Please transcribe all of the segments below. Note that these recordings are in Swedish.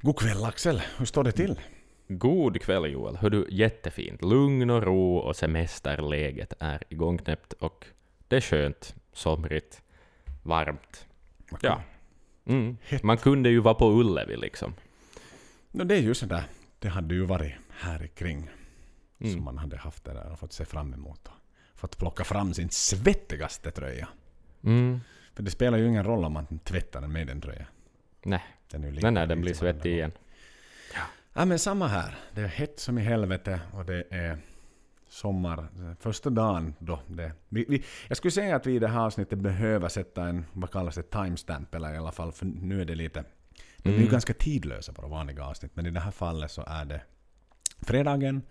God kväll Axel, hur står det till? God kväll Joel. Hör du, jättefint. Lugn och ro och semesterläget är igångknäppt och det är skönt, somrigt, varmt. Ja. Mm. Man kunde ju vara på Ullevi liksom. No, det är ju sådär, det hade ju varit här kring Mm. som man hade haft det där och fått se fram emot. Och fått plocka fram sin svettigaste tröja. Mm. För det spelar ju ingen roll om man tvättar en Maiden-tröja. Nej, Den är lika nej, nej, den blir svettig igen. Ja men samma här. Det är hett som i helvete och det är sommar. Första dagen då det... Vi, vi, jag skulle säga att vi i det här avsnittet behöver sätta en, vad kallas det, timestamp eller i alla fall för nu är det lite... De är ju Mm. ganska tidlösa på de vanliga avsnitt men i det här fallet så är det fredagen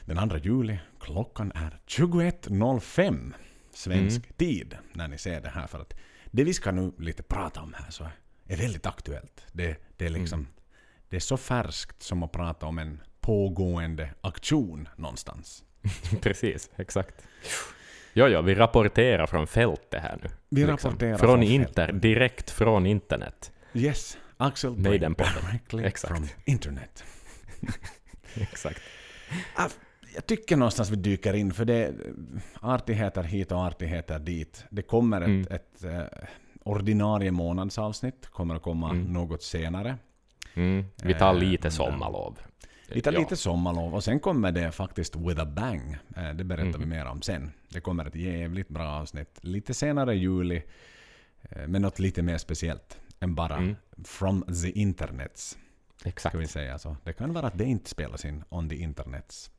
den 2 juli. Klockan är 21.05 svensk Mm. tid när ni ser det här för att det vi ska nu lite prata om här så är väldigt aktuellt. Det, det är liksom Mm. det är så färskt som att prata om en pågående aktion någonstans. Precis, exakt. Ja, ja, vi rapporterar från fältet här nu. Vi liksom. rapporterar från från inter, direkt från internet. Yes, Axel Maiden-podden. directly Exakt. from internet. Exakt. Ah, Jag tycker någonstans vi dyker in, för det är artigheter hit och artigheter dit. Det kommer ett, Mm. ett eh, ordinarie månadsavsnitt, kommer att komma Mm. något senare. Mm. Vi tar Eh, lite sommarlov. Vi tar Ja. lite sommarlov och sen kommer det faktiskt with a bang. Eh, Det berättar Mhm. vi mer om sen. Det kommer ett jävligt bra avsnitt. Lite senare i juli. eh, Men något lite mer speciellt än bara Mm. from the internets. Exakt. Ska vi säga så. Det kan vara att det inte spelas in on the internets.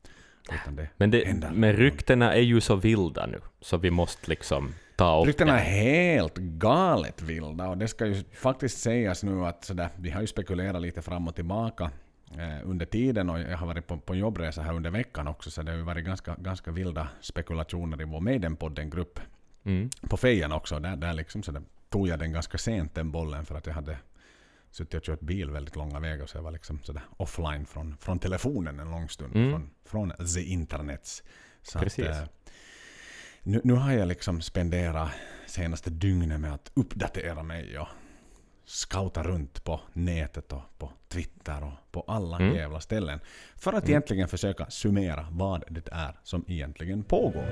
Det Men, det, men ryktena är ju så vilda nu, så vi måste liksom ta upp Ryktena är helt galet vilda och det ska ju faktiskt sägas nu att sådär, vi har ju spekulerat lite fram och tillbaka eh, under tiden och jag har varit på, på jobbresa här under veckan också så det har ju varit ganska, ganska vilda spekulationer i vår Maiden-podden-grupp Mm. på fejan också. Där, där liksom så där tog jag den ganska sent den bollen för att jag hade suttit och kört bil väldigt långa vägar så jag var liksom sådär offline från, från telefonen en lång stund. Mm. Från, från the internets. Så Precis. Att, eh, nu, nu har jag liksom spenderat senaste dygnet med att uppdatera mig och scouta runt på nätet och på Twitter och på alla Mm. jävla ställen. För att Mm. egentligen försöka summera vad det är som egentligen pågår.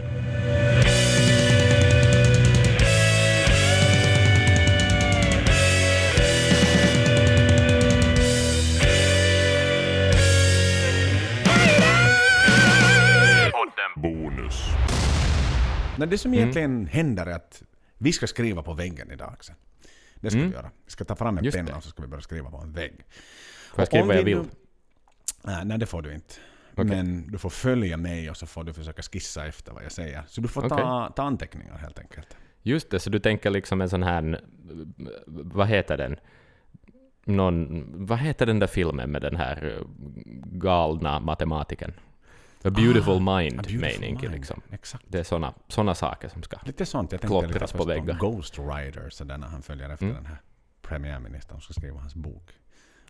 Nej, det som Mm. egentligen händer är att vi ska skriva på väggen idag. Axel. Det ska Mm. vi göra. Vi ska ta fram en Just penna och så ska vi börja skriva på en vägg. Får jag skriva vad jag vi vill? nu- Nej, nej, det får du inte. Okej. Men du får följa mig och så får du försöka skissa efter vad jag säger. Så du får ta, ta anteckningar helt enkelt. Just det, så du tänker liksom en sån här... Vad heter den? Någon, vad heter den där filmen med den här eh, galna matematikern? A beautiful mind, Ah, A beautiful mind. liksom. Exakt. Det är såna, såna saker som ska... Lite sånt. Jag tänkte Klottras på väggar. Ghost Rider, så där när han följer efter Mm. den här premiärministern som ska skriva hans bok.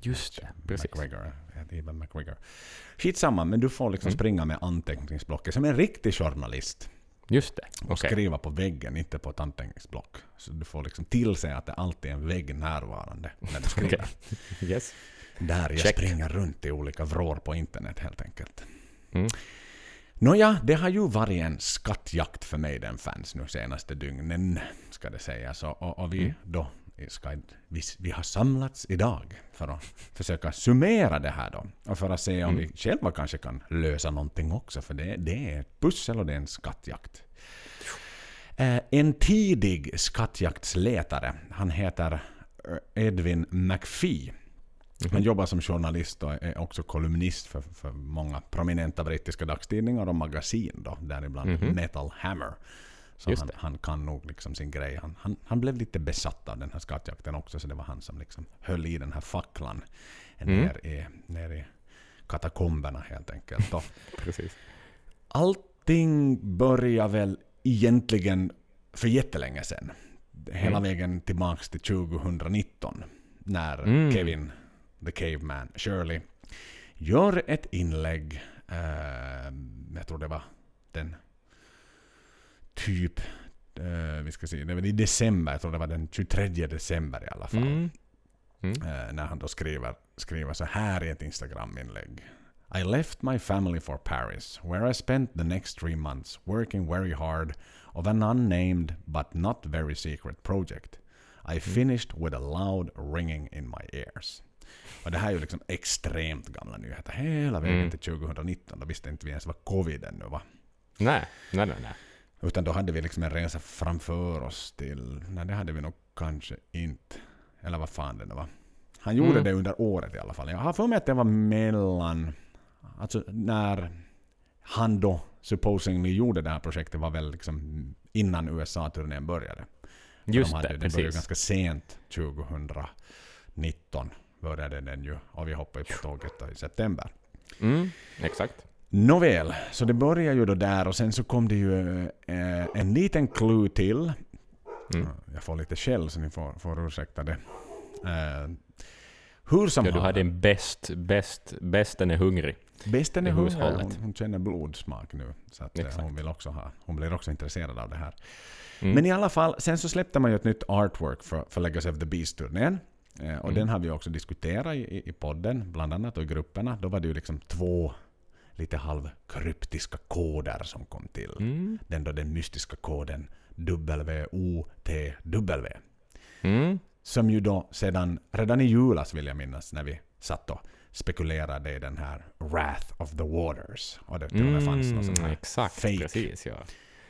Just det, precis. McGregor. Evan McGregor. Skitsamma, men du får liksom Mm. springa med anteckningsblocket som en riktig journalist. Just det, Och okej. skriva på väggen, inte på ett anteckningsblock. Så du får liksom tillse att det alltid är en vägg närvarande när du skriver. Okej. Yes. Där jag Check. springer runt i olika vrår på internet helt enkelt. Mm. Nåja, det har ju varit en skattjakt för mig den fans nu senaste dygnen, ska det sägas. Och, och, vi Mm. då ska, vi, vi har samlats idag för att försöka summera det här då. Och för att se om Mm. vi själva kanske kan lösa någonting också, för det, det är ett pussel och det är en skattjakt. Eh, en tidig skattjaktsletare, han heter eh, Edwin McPhee. Han jobbar som journalist och är också kolumnist för, för många prominenta brittiska dagstidningar och magasin då, däribland Mhm. Metal Hammer. Så han, han kan nog liksom sin grej. Han, han, han blev lite besatt av den här skattjakten också, så det var han som liksom höll i den här facklan Mm. ner, i, ner i katakomberna helt enkelt. Och Precis. allting börjar väl egentligen för jättelänge sedan. Hela Mm. vägen tillbaks till 2019. När Mm. Kevin, the caveman, Shirley, gör ett inlägg. Eh, jag tror det var den typ, eh, vi ska se, det var i december, jag tror det var den 23 december i alla fall. Mm. Mm. Eh, när han då skriver skriva så här i ett Instagram-inlägg. I left my family for Paris, where I spent the next three months working very hard of an unnamed but not very secret project. I finished with a loud ringing in my ears. Och det här är ju liksom extremt gamla nyheter. Hela vägen Mm. till 2019. Då visste inte vi ens vad covid ännu var. Nej, nej, nej. nej. Utan då hade vi liksom en resa framför oss till... Nej, det hade vi nog kanske inte. Eller vad fan det nu var. Han gjorde Mm. det under året i alla fall. Jag har för mig att det var mellan... Alltså när han då supposedly gjorde det här projektet var väl liksom innan USA-turnén började. Just de hade, det, det började precis. ganska sent 2019 började den ju. Och vi hoppade ju på tåget då i september. Mm, exakt. Nåväl, så det börjar ju då där och sen så kom det ju eh, en liten clue till. Mm. Jag får lite skäll så ni får, får ursäkta det. Eh, hur som Ja, du hade en bäst, bäst, bästen är hungrig. Bästen är hungrig. Hon, hon känner blodsmak nu. Så att, eh, Exakt. hon, vill också ha, hon blir också intresserad av det här. Mm. Men i alla fall, sen så släppte man ju ett nytt artwork för, för Legacy of the Beast-turnén. Eh, och Mm. den har vi också diskuterat i, i, podden, bland annat och i grupperna. Då var det ju liksom två lite halvkryptiska koder som kom till. Mm. Den då den mystiska koden WOTW. Mm. Som ju då sedan, redan i julas vill jag minnas, när vi satt och spekulerade i den här Wrath of the Waters. Och det till och med fanns någon sån Mm, här exakt, fake, precis. Ja.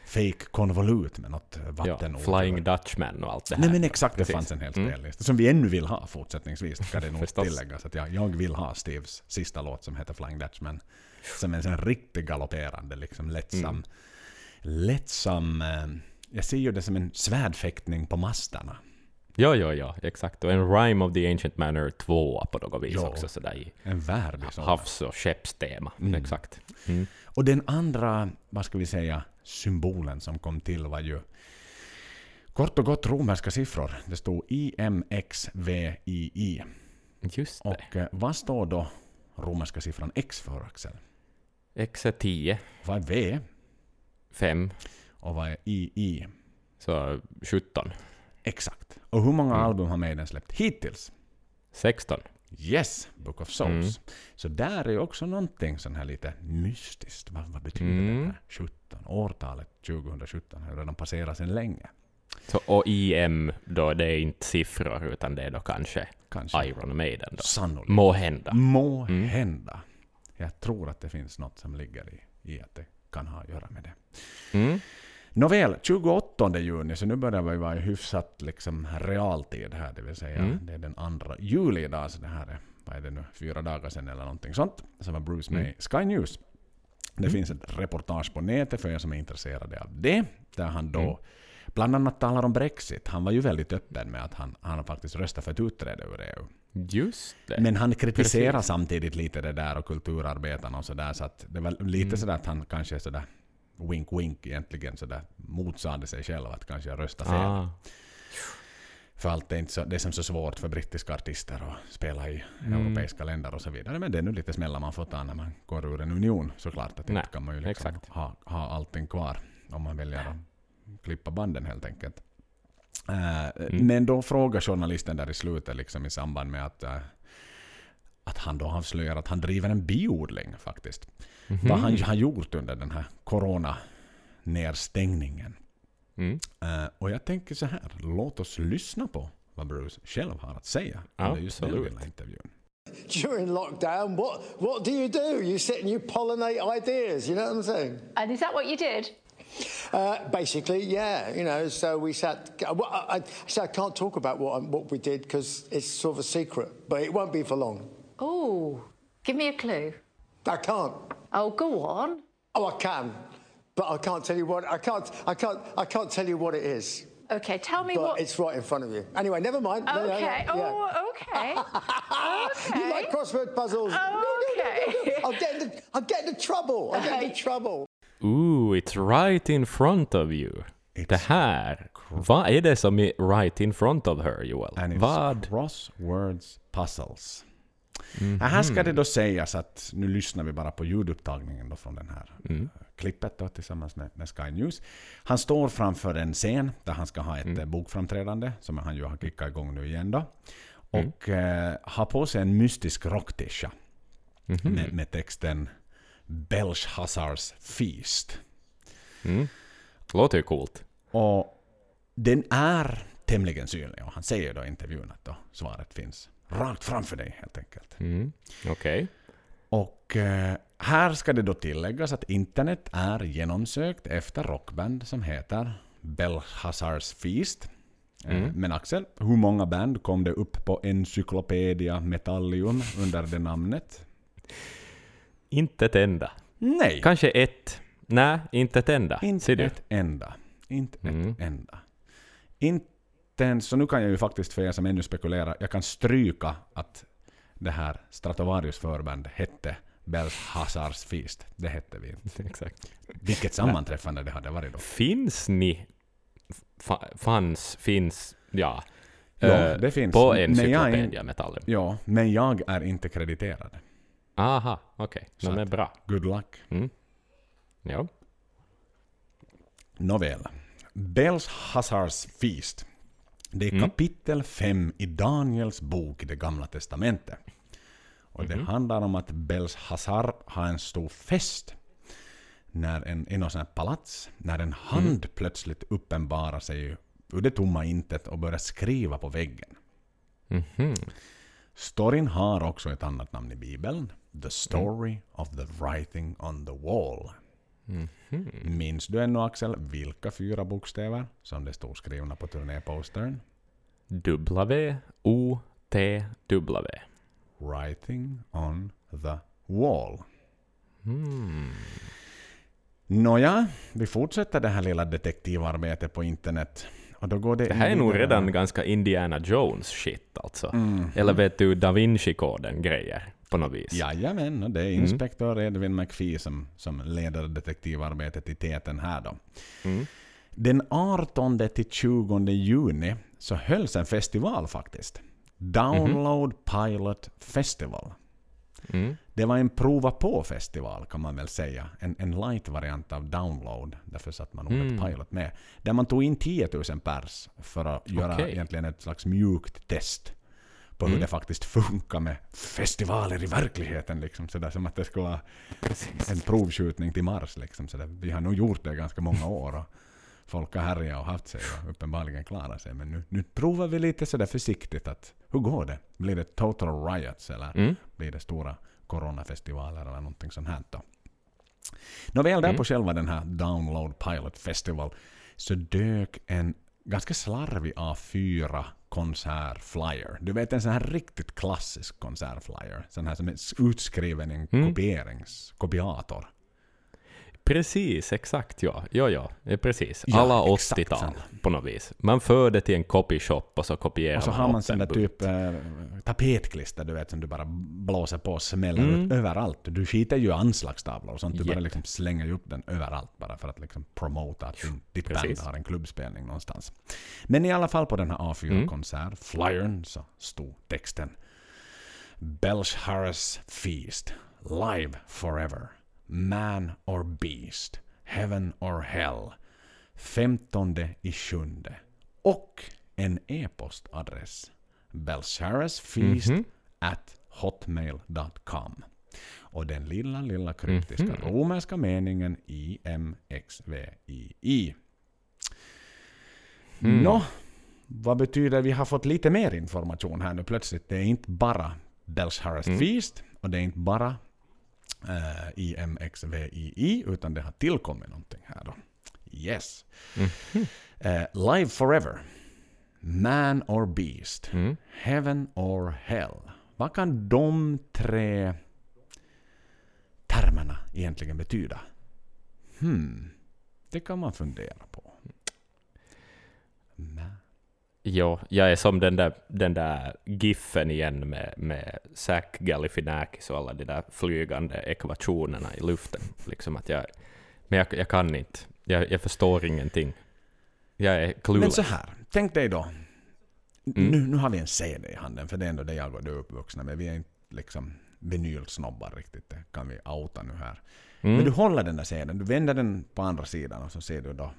Fake konvolut med något Ja, vattenord. Flying Dutchman och allt det här. Nej men exakt, det Precis. fanns en hel Mm. spellista. Som vi ännu vill ha fortsättningsvis, ska det nog tilläggas. Att jag, jag vill ha Steves sista låt som heter Flying Dutchman. Som en sån riktigt galopperande, liksom lättsam... Mm. Lättsam... Eh, jag ser ju det som en svärdfäktning på mastarna. Ja, ja, ja, exakt. Och en Rhyme of the Ancient Manor 2 på något vis Ja. också sådär i En värdig havs och skeppstema. Mm. Exakt. Mm. Och den andra, vad ska vi säga, symbolen som kom till var ju kort och gott romerska siffror. Det stod IMXVII. Just det. Och eh, vad står då romerska siffran X för, Axel? X är 10, Vad är V 5, och vad är II? så 17, Exakt. Och hur många Mm. album har Maiden släppt hittills? 16. Yes, Book of Souls. Mm. Så där är ju också någonting sån här lite mystiskt. Vad, vad betyder Mm. det här 17? Årtalet 2017 har redan passerat sedan länge. Så, och IM då, det är inte siffror utan det är då kanske Kanske. Iron Maiden då. Sannolikt. Må hända. Må Mm. hända. Jag tror att det finns något som ligger i, i att det kan ha att göra med det. Nåväl, 28 juni, så nu börjar vi vara i hyfsat liksom realtid här, det vill säga Mm. det är den andra juli idag, så det här är, vad är det nu, fyra dagar sedan eller någonting sånt, som var Bruce med Mm. Sky News. Det Mm. finns ett reportage på nätet för er som är intresserade av det, där han då Mm. bland annat talar om Brexit. Han var ju väldigt öppen med att han, han faktiskt röstat för ett utträde ur EU. Just det. Men han kritiserar Precis. samtidigt lite det där och kulturarbetarna och sådär, så att det var lite Mm. sådär att han kanske sådär wink wink egentligen sådär motsade sig själv att kanske jag röstar fel. ah. För allt är inte så, det är som så svårt för brittiska artister att spela i Mm. europeiska länder och så vidare. Men det är nu lite smällar man får ta när man går ur en union såklart. Att Nej, inte kan man ju liksom exakt. ha, ha allting kvar om man väljer att klippa banden helt enkelt. Eh, Mm. Men då frågar journalisten där i slutet liksom i samband med att, eh, att han då avslöjar att han driver en biodling faktiskt. Mhm. Vad han har gjort under den här corona-nedstängningen. Mm. Eh, och jag tänker så här, låt oss lyssna på vad Bruce själv har att säga under just den lilla intervjun. During lockdown, what, what do you do? You sit and you pollinate ideas, you know what I'm saying? And is that what you did? Uh, basically, yeah, you know, so we sat. Well, I, I, so I can't talk about what, what we did because it's sort of a secret, but it won't be for long. Oh, give me a clue. I can't. Oh, go on. Oh, I can, but I can't tell you what. I can't. I can't. I can't tell you what it is. Okay, tell me But what. it's right in front of you. Anyway, never mind. No, no, no, Okay. yeah. Oh, okay. okay. You like crossword puzzles? Okay. I'll get into. I'll get into trouble. I'll get into trouble. Ooh, it's right in front of you. It's det här. Vad är det som är right in front of her, Joel? And it's Vad? crosswords puzzles. Mhm. Ja, Här ska det då sägas att nu lyssnar vi bara på ljudupptagningen då från den här Mm. eh, klippet då, tillsammans med, med Sky News. Han står framför en scen där han ska ha ett Mm. eh, bokframträdande som han ju har kickat igång nu igen då. och eh, har på sig en mystisk rocktisha Mhm. med, med texten Belshazzars Feast. Mm. Låter ju coolt. Och den är tämligen synlig och han säger då i intervjun att då svaret finns rakt framför dig helt enkelt. Mm. Okej. Och eh, här ska det då tilläggas att internet är genomsökt efter rockband som heter Belshazzars Feast. Eh, Mm. Men Axel, hur många band kom det upp på Encyclopedia Metallium under det namnet? Inte ett enda. Nej! Kanske ett. Nej, inte ett enda. Inte ett enda. Inte Mm. ett enda. Inte ens, så nu kan jag ju faktiskt för er som ännu spekulerar, jag kan stryka att det här Stratovarius förband hette Belshazzars Feast. Det hette vi inte. Exakt. Vilket sammanträffande det hade varit då. Finns ni... Fa, fanns, finns, ja. Ja, eh, det finns. På Men Encyclopedia Metallium. Ja, men jag är inte krediterad. Aha, okej. Är att- bra. Good luck. Mm. Ja. Nåväl. Belshazzars Feast. Det är Mm. kapitel 5 i Daniels bok i det gamla testamentet. Och det handlar om att Belshazzar har en stor fest när en, i något sånt här palats, när en hand plötsligt uppenbarar sig ur det tomma intet och börjar skriva på väggen. Mhm. Storyn har också ett annat namn i Bibeln. The Story of the Writing on the Wall. Mhm. Minns du ännu Axel vilka fyra bokstäver som det stod skrivna på turnépostern? W, O, T, W. Writing on the Wall. Mm. Nåja, vi fortsätter det här lilla detektivarbetet på internet. Och då går det Det här är nog redan ganska Indiana Jones shit alltså. Mm. Eller vet du, Da Vinci-koden grejer på något vis. Jajamän, och det är Mm. inspektör Edwin McPhee som, som leder detektivarbetet i täten här då. Mm. Den 18 till 20 juni så hölls en festival faktiskt. Download Pilot Festival. Mm. Det var en prova på-festival kan man väl säga. En, en light-variant av download. Därför satt man ordet Mm. pilot med. Där man tog in 10 000 pers för att göra Okej. egentligen ett slags mjukt test på hur Mm. det faktiskt funkar med festivaler i verkligheten. Liksom, sådär, som att det skulle vara en provskjutning till Mars. Liksom, sådär. Vi har nog gjort det ganska många år. Och folk har härjat och haft sig och uppenbarligen klarat sig. Men nu, nu provar vi lite sådär försiktigt att hur går det? Blir det total riots eller Mm. blir det stora coronafestivaler eller någonting sånt här då. Nåväl, där Mm. på själva den här Download Pilot Festival så dök en ganska slarvig A4 konsertflyer. Du vet en sån här riktigt klassisk konsertflyer. Sån här som är utskriven i en Mm. kopieringskopiator. Precis, exakt ja. Ja, ja, eh, precis. Ja, Alla exakt 80-tal på något vis. Man för det till en copyshop och så kopierar Och så har upp man sån där typ eh, tapetklister du vet som du bara blåser på och smäller Mm. ut överallt. Du skiter ju i anslagstavlor och sånt. Du bara Japp. liksom slänger ju upp den överallt bara för att liksom promota att din, ditt Precis. band har en klubbspelning någonstans. Men i alla fall på den här Mm. A4-konsert, flyern, så stod texten Belshazzars Feast, live forever, man or beast, heaven or hell, 15 i sjunde och en e-postadress Belshazzarfeast Mhm. at hotmail.com. Och den lilla, lilla kryptiska Mhm. romerska meningen IMXVII. Mm. Nå, vad betyder vi har fått lite mer information här nu plötsligt? Det är inte bara Belshazzars Mm. Och det är inte bara eh, IMXVII utan det har tillkommit någonting här då. Yes. Mhm. Eh, live forever. Man or beast. Mm. Heaven or hell. Vad kan de tre termerna egentligen betyda? Hmm. Det kan man fundera på. Ma- Jo, jag är som den där, den där giffen igen med, med Zac Galifianakis och alla de där flygande ekvationerna i luften. Liksom att jag, men jag, jag kan inte. Jag, jag förstår ingenting. Jag är Men clueless. så här, tänk dig då. Mm. Nu, nu har vi en CD i handen, för det är ändå det jag och du är uppvuxna med. Vi är inte liksom vinylsnobbar riktigt, det kan vi outa nu här. Mm. Men du håller den där sedeln, du vänder den på andra sidan och så ser du då...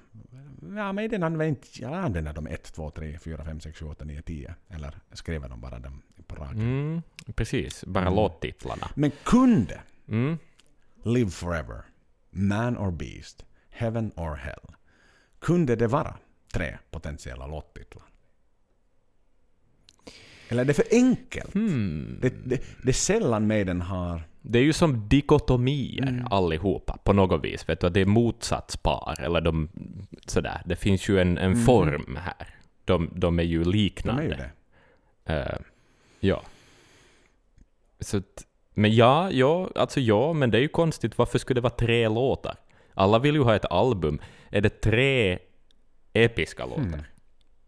Ja, men den använder, jag använder de 1, 2, 3, 4, 5, 6, 7, 8, 9, 10. Eller skriver de bara dem på raken. Mm, precis, bara låttitlarna. Men kunde Mm. Live Forever, Man or Beast, Heaven or Hell. Kunde det vara tre potentiella låttitlar? Eller är det för enkelt? Hmm. Det, det, det är sällan Maiden har... Det är ju som dikotomier Mm. allihopa på något vis. Vet du, att det är motsatspar eller de, sådär. Det finns ju en, en form här. De, de är ju Mm. De liknande. är ju. Eh, ja. Så att, men ja, ja, alltså ja, men det är ju konstigt. Varför skulle det vara tre låtar? Alla vill ju ha ett album. Är det tre episka låtar? Mm.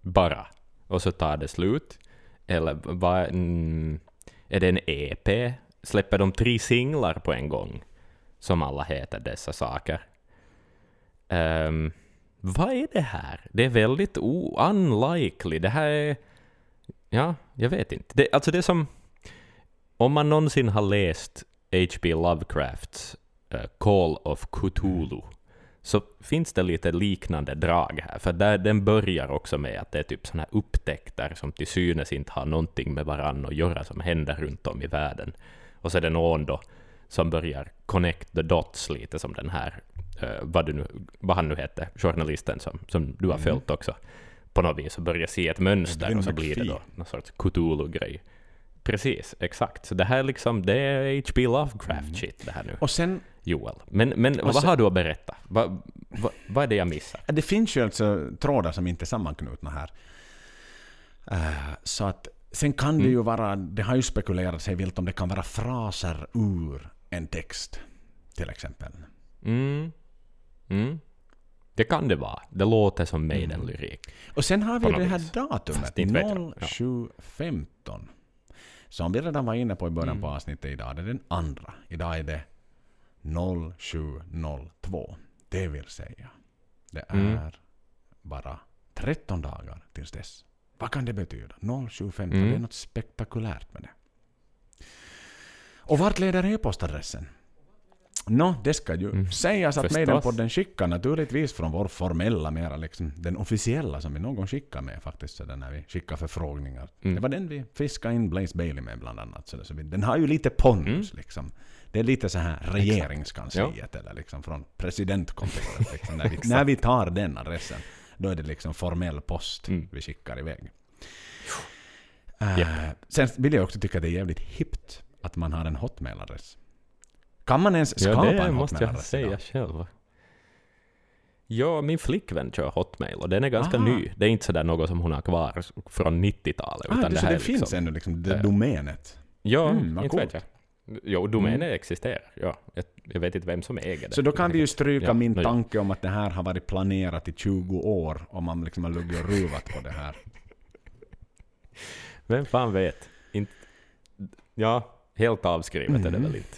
Bara? Och så tar det slut? Eller vad, mm, är det en EP? Släpper de tre singlar på en gång? Som alla heter, dessa saker. Um, vad är det här? Det är väldigt unlikely. Det här är... Ja, jag vet inte. Det, alltså det är som... Om man någonsin har läst H.P. Lovecrafts uh, Call of Cthulhu så finns det lite liknande drag här. För där, den börjar också med att det är typ såna här upptäckter som till synes inte har någonting med varann att göra som händer runt om i världen. Och så är det någon då som börjar connect the dots lite som den här, eh, vad, du nu, vad han nu hette, journalisten som, som du har följt också, på något vis och börjar se ett mönster och så blir det då någon sorts Cthulhu-grej. Precis, exakt. Så det här är liksom, det är H.P. Lovecraft-shit det här nu. Och sen, Joel. Men, men vad sen- har du att berätta? Vad, vad, vad är det jag missar? det finns ju alltså trådar som inte är sammanknutna här. Eh, så att, sen kan det ju vara, det har ju spekulerats sig vilt om det kan vara fraser ur en text, till exempel. Mm. Mm. Det kan det vara. Det låter som Maiden-lyrik. Och sen har vi det här vis. datumet, Fast inte vet jag. Ja. 07.15. Som vi redan var inne på i början Mm. på avsnittet idag, det är den andra. Idag är det 07.02. Det vill säga, det är Mm. bara 13 dagar tills dess. Vad kan det betyda? 07.15, Mm. det är något spektakulärt med det. Och vart leder e-postadressen? Nå, det ska ju Mm. sägas att. Maidenpodden skickar naturligtvis från vår formella, mera liksom den officiella som vi någon gång skickar med faktiskt, så när vi skickar förfrågningar. Mm. Det var den vi fiskade in Blaze Bailey med bland annat. Så det, så vi, den har ju lite pondus Mm. liksom. Det är lite så här regeringskansliet eller liksom från presidentkontoret. Liksom, när, vi, när vi tar den adressen, då är det liksom formell post Mm. vi skickar iväg. Uh, Japp. sen vill jag också tycka att det är jävligt hippt att man har en hotmail-adress. Kan man ens Ja, skapa det en måste jag hotmail-adress säga idag? själv. Ja, min flickvän kör Hotmail och den är ganska Aha. ny. Det är inte sådär något som hon har kvar från 90-talet. Ah, utan det, så det är finns liksom, ännu liksom det eh, domänet. Ja, Mm, inte vet coolt. jag. Jo, domänen Mm. existerar. Ja. Jag, jag vet inte vem som äger det. Så då kan vi ju stryka Ja, min tanke om att det här har varit planerat i 20 år och man liksom har luggit och ruvat på det här. Vem fan vet? Inte, ja, helt avskrivet är det Mm. väl inte.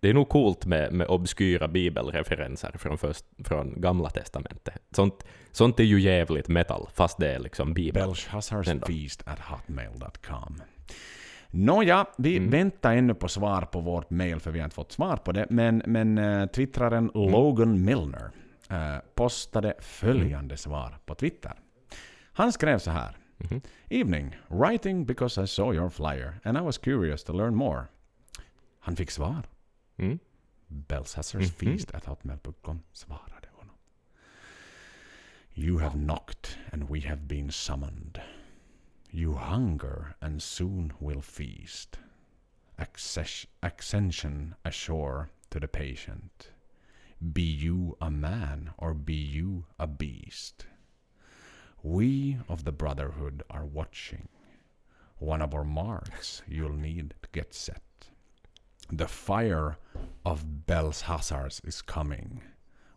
Det är nog coolt med, med obskyra bibelreferenser från, först, från gamla testamentet. Sånt, sånt är ju jävligt metal, fast det är liksom bibel. Belshazzars feast at hotmail.com. Nåja, vi Mm. väntar ännu på svar på vårt mail för vi har inte fått svar på det. Men, men uh, twittraren Mm. Logan Milner eh, postade följande svar på Twitter. Han skrev så här. Mhm. Evening, writing because I saw your flyer and I was curious to learn more. Han fick svar. Mm. Belshazzars Mhm. feast at hotmail.com svarade honom. You have knocked and we have been summoned. You hunger and soon will feast. Access- Ascension ashore to the patient. Be you a man or be you a beast? We of the Brotherhood are watching. One of our marks you'll need to get set. The fire of Belshazzars is coming.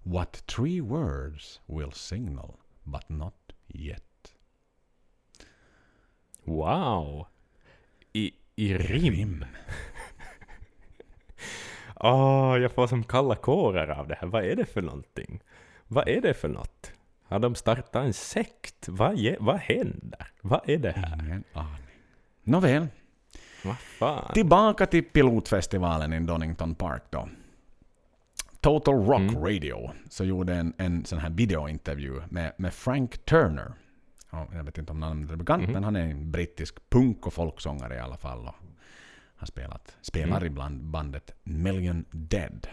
What three words will signal, but not yet? Wow! I, i rim. Åh, jag får som kalla kårar av det här. Vad är det för någonting? Vad är det för något? Har de startat en sekt? Vad, ge, vad händer? Vad är det här? Ingen aning. Nåväl. Vad fan? Tillbaka till pilotfestivalen i Donington Park då. Total Rock Mm. Radio så gjorde en, en sån här videointervju med, med Frank Turner. Ja, jag vet inte om namnet är bekant, Mhm. men han är en brittisk punk och folksångare i alla fall. Och har spelat, spelar Mm. ibland bandet Million Dead.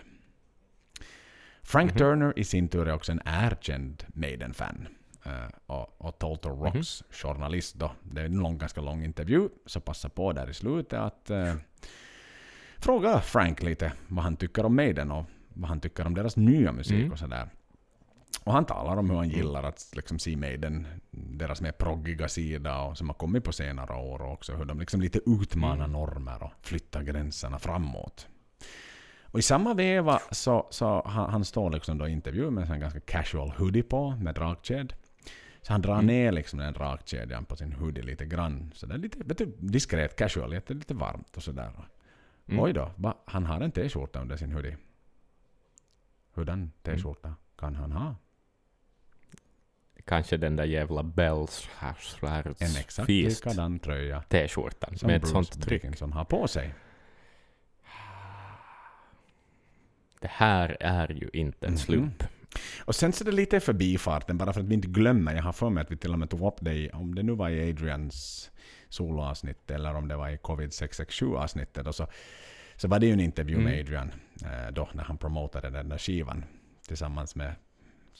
Frank Mhm. Turner i sin tur är också en erkänd Maiden-fan. Eh, och, och Total Mhm. Rocks journalist då. Det är en lång, ganska lång intervju, så passa på där i slutet att eh, fråga Frank lite vad han tycker om Maiden och vad han tycker om deras nya musik Mm. och sådär. Och han talar om hur han gillar att liksom se Maiden, deras mer proggiga sida och som har kommit på senare år också hur de liksom lite utmanar normer och flyttar gränserna framåt. Och i samma veva så, så han, han står liksom då i intervju med en ganska casual hoodie på med dragkedj. Så han drar ner liksom den dragkedjan på sin hoodie lite grann. Så det är lite vet du, diskret casual, lite, lite varmt och sådär. Mm. Oj då, va? han har en t-skjorta under sin hoodie. Hurdan t-skjorta kan han ha? Kanske den där jävla Bells En exakt Feast likadan tröja t-skjortan som med ett sånt tryck. Dickinson har på sig. Det här är ju inte en Mhm. slump. Och sen så är det lite förbifarten, bara för att vi inte glömmer. Jag har för mig att vi till och med tog upp det om det nu var i Adrians soloavsnitt eller om det var i Covid 667 avsnittet. Och så, så var det ju en intervju med Mm. Adrian eh, då när han promotade den där skivan tillsammans med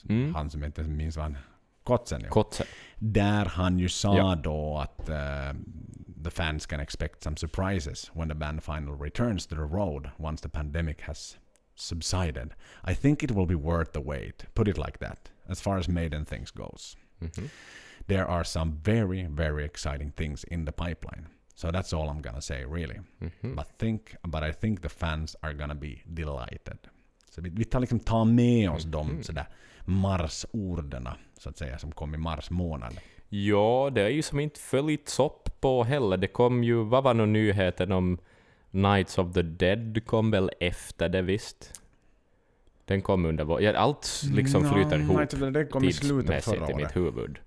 Mm. han som jag inte minns vad han... Kotsen ju. Kotse. Där han ju sa Ja. då att eh, the fans can expect some surprises when the band finally returns to the road once the pandemic has subsided. I think it will be worth the wait. Put it like that. As far as Maiden things goes. Mhm. There are some very, very exciting things in the pipeline. So that's all I'm gonna say really. Mhm. But think, but I think the fans are gonna be delighted. Så vi, vi tar liksom ta med oss de Mhm. sådär marsorden så att säga som kom i mars månad. Ja, det är ju som inte följts upp på heller. Det kom ju, vad var nu nyheten om Nights of the Dead kom väl efter det visst? Den kom under vår... Ja, allt liksom flyter ihop Night of the Dead kom i slutet förra i året. mitt huvud.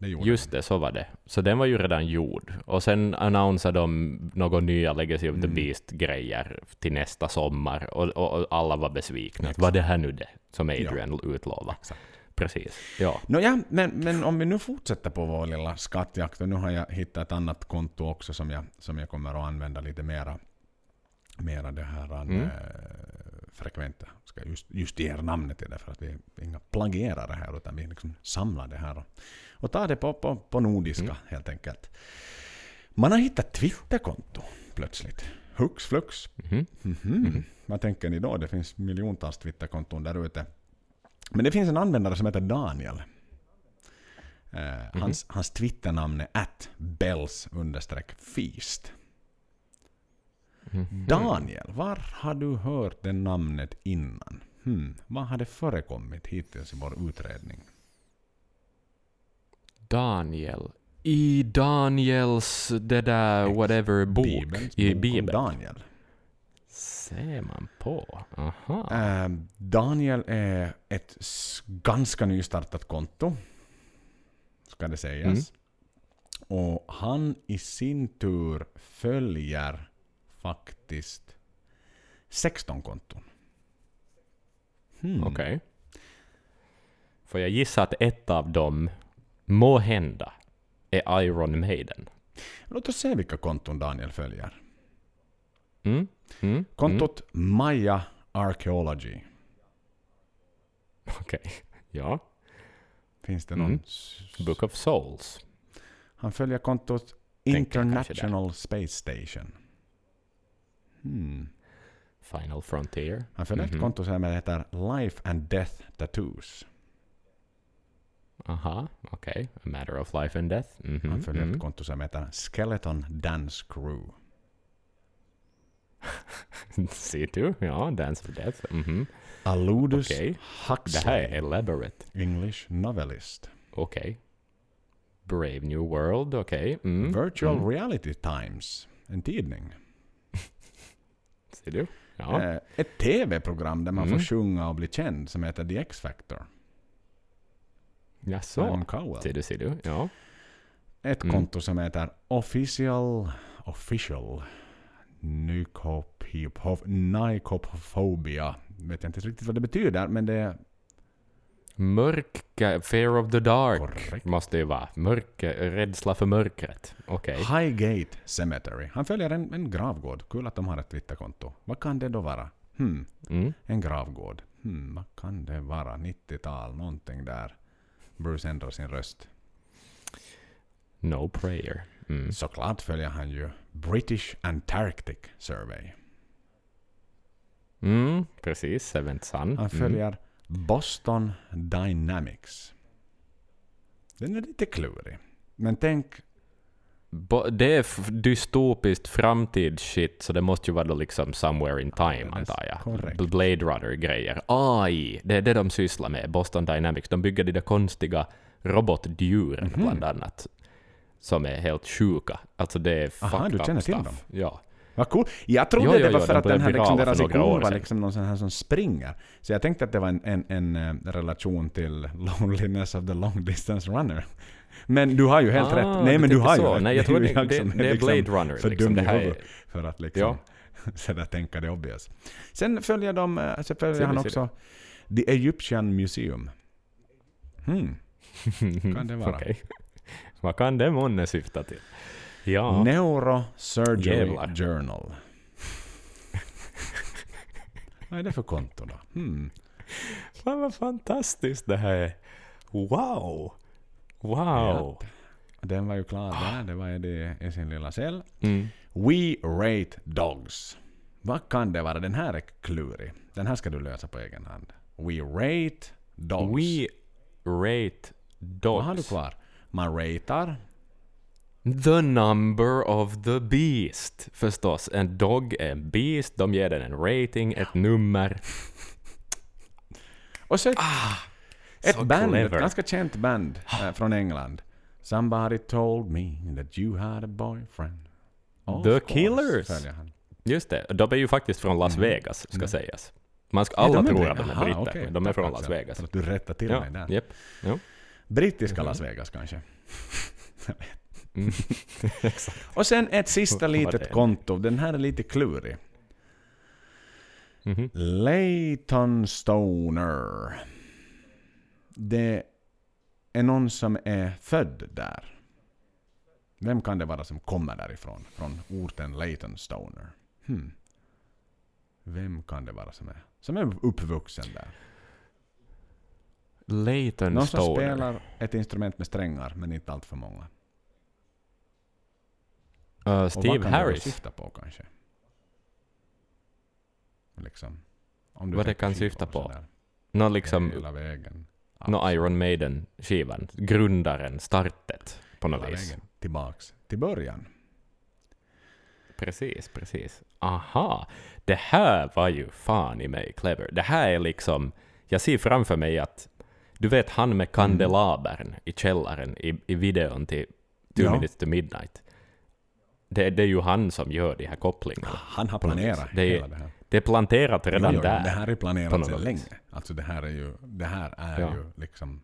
Det gjorde Just det, så var det. Så den var ju redan gjord. Och sen annonsade de några nya Legacy of the Mm. Beast-grejer till nästa sommar. Och, och, och alla var besvikna. Exakt. Var det här nu det som Adrian utlovade? Exakt. Precis. Ja. Nåja, men, men om vi nu fortsätter på vår lilla skattjakt och nu har jag hittat ett annat konto också som jag, som jag kommer att använda lite mera, mera det här Mm. eh, frekventa. Ska just, just ge er namnet till det för att vi är inga plagierare här utan vi liksom samlar det här och, och tar det på, på, på nordiska Mm. helt enkelt. Man har hittat Twitterkonto plötsligt. Hux flux. Mhm. Mhm. Vad tänker ni då? Det finns miljontals Twitterkonton där ute. Men det finns en användare som heter Daniel. Eh, hans, hans Twitternamn är at bells feast. Mhm. Daniel, var har du hört det namnet innan? Hmm, vad har det förekommit hittills i vår utredning? Daniel. I Daniels, det där whatever bok. Bibelns I bok om Bibeln. Daniel. Ser man på. Aha. Eh, Daniel är ett ganska nystartat konto. Ska det sägas. Och han i sin tur följer faktiskt 16 konton. Hmm. Okej. Får jag gissa att ett av dem, må hända, är Iron Maiden? Låt oss se vilka konton Daniel följer. Mm? Mm? Kontot Maya Archaeology. Mm. Okej. Ja. Finns det någon? Mm. Book of Souls. Han följer kontot International Space Station. Hmm. Final Frontier. Han följer ett Mhm. konto som heter Life and Death Tattoos. Aha, okej. A matter of life and death. Mhm, Han följer mm. ett konto som heter Skeleton Dance Crew. Ser du? Ja, Dance for Death. Mm-hmm. Aludus. Det Huxley. här är elaborate. English novelist. Okej. Brave New World, okej. Mm. Virtual mm. Reality Times. En tidning. Ser du? Ja. Eh, ett TV-program där man får sjunga och bli känd som heter The X-Factor. Jaså? Ser du, ser du? Ja. Ett Mm. konto som heter Official official. Nykophobia. Vet jag inte riktigt vad det betyder, men det är Mörk, fear of the dark Korrekt. måste ju vara. Mörker, rädsla för mörkret. Okej. Highgate Cemetery. Han följer en, en gravgård. Kul att de har ett Twitterkonto. Vad kan det då vara? Hmm, Mm. en gravgård. Hmm, vad kan det vara? 90-tal, någonting där. Bruce ändrar sin röst. No prayer. Mm. Såklart följer han ju British Antarctic Survey. Mm, precis. Seventh Sun. Han Mm. följer Boston Dynamics. Den är lite klurig. Men tänk, det är dystopiskt framtidsshit, så det måste ju vara då liksom somewhere in time, antar jag. korrekt. Blade Runner-grejer. AI, det är det de sysslar med, Boston Dynamics. De bygger de där konstiga robotdjuren, Mhm. bland annat, som är helt sjuka. Alltså det är Aha, fucked du up känner till stuff. dem? Ja. vad cool. Jag trodde Jo, jo, det var för att den här liksom, deras ikon var liksom någon sån här som springer. Så jag tänkte att det var en, en, en relation till Loneliness of the Long Distance Runner. Men du har ju helt Ah, rätt. Nej men du har ju så. rätt. Nej, jag tror ju det, jag det, som är det är liksom Blade Runner. för Liksom. dum Det i huvudet för att liksom Ja. så där tänka det obvious. Sen följer, de, eh, så följer han det, också The Egyptian Museum. Hmm. Kan det vara? Okej. Vad kan det månne syfta till? Ja. Neurosurgery Jävlar. Journal. Vad är det för konto då? Hmm. Fan vad fantastiskt det här är. Wow! Wow! Den var ju klar där. Det var det i sin lilla cell. Mm. We rate dogs. Vad kan det vara? Den här är klurig. Den här ska du lösa på egen hand. We rate dogs. We rate Vad har du dogs. kvar? Man ratear. The number of the beast. Förstås, en dog är en beast. De ger den en rating, ett nummer. Och så ett, ett så band, clever. ett ganska känt band eh, från England. Somebody told me that you had a boyfriend. Of The Killers. Just det, de är ju faktiskt från Las Vegas, ska sägas. Man ska, Mm. Ja, alla tror det. att de är britter, men de är Tack, från Las Vegas. För att du rättar till Ja, mig där. japp. Ja. Brittiska Mhm. Las Vegas kanske. Mm. Exakt. Och sen ett sista litet konto. Den här är lite klurig. Mhm. Layton Stoner. Det är någon som är född där. Vem kan det vara som kommer därifrån? Från orten Layton Stoner. Hmm. Vem kan det vara som är, som är uppvuxen där? Leighton Någon som spelar ett instrument med strängar, men inte allt för många. Uh, Och vad Steve kan Harris. syfta på kanske? Liksom. Om Vad det kan syfta på? sådär. Nå liksom, Hela vägen. Nå Iron Maiden-skivan. Grundaren, startet på något Hela vis. tillbaks till början. Precis, precis. Aha, det här var ju fan i mig clever. Det här är liksom, jag ser framför mig att, du vet han med kandelabern i källaren i, i videon till Two Ja. minutes to midnight. Det, det är ju han som gör de här kopplingarna. Han har planerat hela det här. Det är planterat redan Jo, jo, där. Det här är planerat sedan länge. Alltså det här är ju, det här är Ja. ju liksom...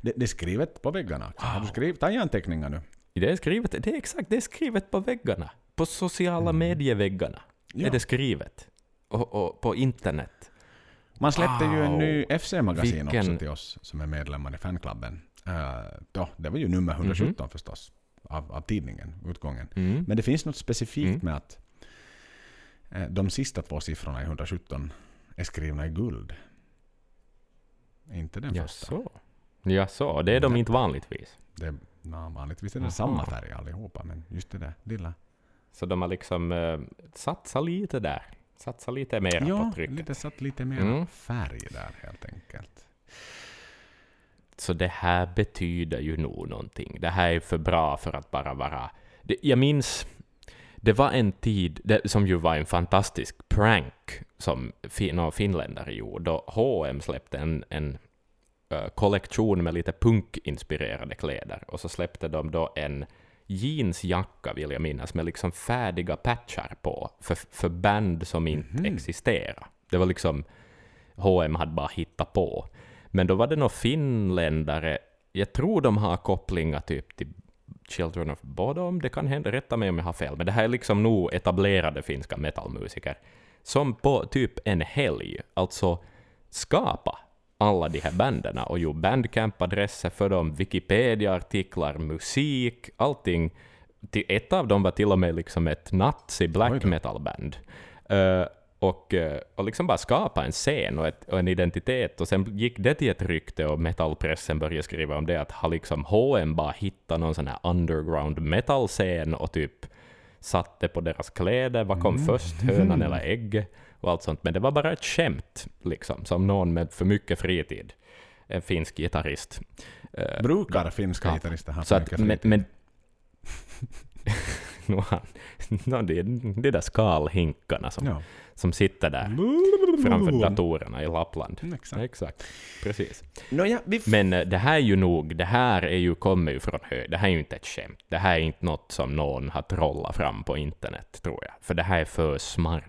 Det, det är skrivet på väggarna. också. Har du skrivit, ta anteckningar nu. Det är skrivet, det är exakt, det är skrivet på väggarna. På sociala Mm. medieväggarna Ja. är det skrivet. Och, och på internet. Man släppte ju en Wow. ny FC-magasin också Vilken- till oss som är medlemmar i fanklubben. Uh, då, det var ju nummer 117 förstås, av, av tidningen, utgången. Mm. Men det finns något specifikt Mm. med att de sista två siffrorna i 117 är skrivna i guld. Inte den första. Jaså? Jaså, det är de inte vanligtvis. Det, na, vanligtvis är det Aha. samma färg allihopa, men just det där lilla. Så de har liksom eh, satsat lite där. Satsat lite mera Ja, på trycket. lite satt lite mer Mm. färg där helt enkelt. Så det här betyder ju nog någonting. Det här är för bra för att bara vara... Det, jag minns, det var en tid det, som ju var en fantastisk prank som fin, några finländare gjorde. Då H&M släppte en, en eh, kollektion med lite punkinspirerade kläder. Och så släppte de då en jeansjacka, vill jag minnas, med liksom färdiga patchar på för, för band som inte Mhm. existerar. Det var liksom H&M hade bara hittat på. Men då var det några finländare, jag tror de har kopplingar typ till Children of Bodom, det kan hända, rätta mig om jag har fel, men det här är liksom nog etablerade finska metalmusiker som på typ en helg alltså skapa alla de här banden och gjorde bandcamp-adresser för dem, Wikipedia-artiklar, musik, allting. Ett av dem var till och med liksom ett nazi black metal-band. Eh, och, eh, och liksom bara skapa en scen och, ett, och en identitet. Och sen gick det till ett rykte och metalpressen började skriva om det, att har liksom H&M bara hittat någon sån här underground metal-scen och typ satte på deras kläder, vad kom först, hönan eller ägg och allt sånt. Men det var bara ett skämt, liksom, som någon med för mycket fritid, en finsk gitarrist. eh, Brukar finska Ja. gitarrister ha för mycket men, fritid? men nu han, no, det är de där skalhinkarna som, Ja. som sitter där framför datorerna i Lappland. Mm, exakt. Exakt, precis. Nåja, vi f- Men eh, det här är ju nog, det här är ju, kommer ju från hö, det här är ju inte ett skämt. Det här är inte något som någon har trollat fram på internet, tror jag. För det här är för smart.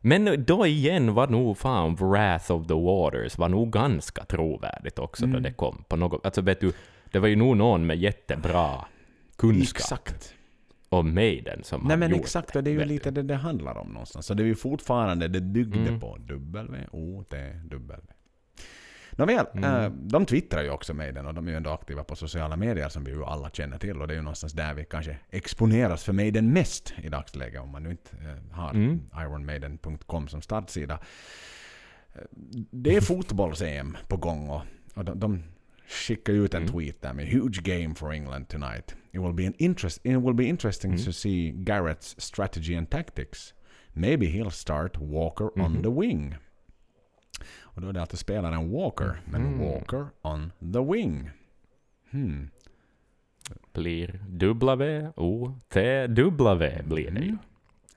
Men då igen var nog fan Wrath of the Waters var nog ganska trovärdigt också Mm. då det kom. På något, alltså vet du, det var ju nog någon med jättebra kunskap Exakt. Om Maiden som Nej har men gjort exakt, och det är ju lite du. det det handlar om någonstans. Så det är ju fortfarande, det byggde Mm. på W-O-T-W. Nåväl, Mm. eh, de twittrar ju också med den och de är ju ändå aktiva på sociala medier som vi ju alla känner till och det är ju någonstans där vi kanske exponeras för Maiden mest i dagsläget om man nu inte eh, har Mm. ironmaiden.com som startsida. Eh, Det är fotbolls-EM på gång och, och de, de skickar ut en Mm. tweet där med “Huge game for England tonight. It will be, an interest, it will be interesting Mm. to see Garrett's strategy and tactics. Maybe he'll start Walker on Mhm. the wing.” Och då är det alltså spelaren Walker, men Mhm. Walker on the wing. Hmm. Blir W-O-T-W blir det ju. Mm.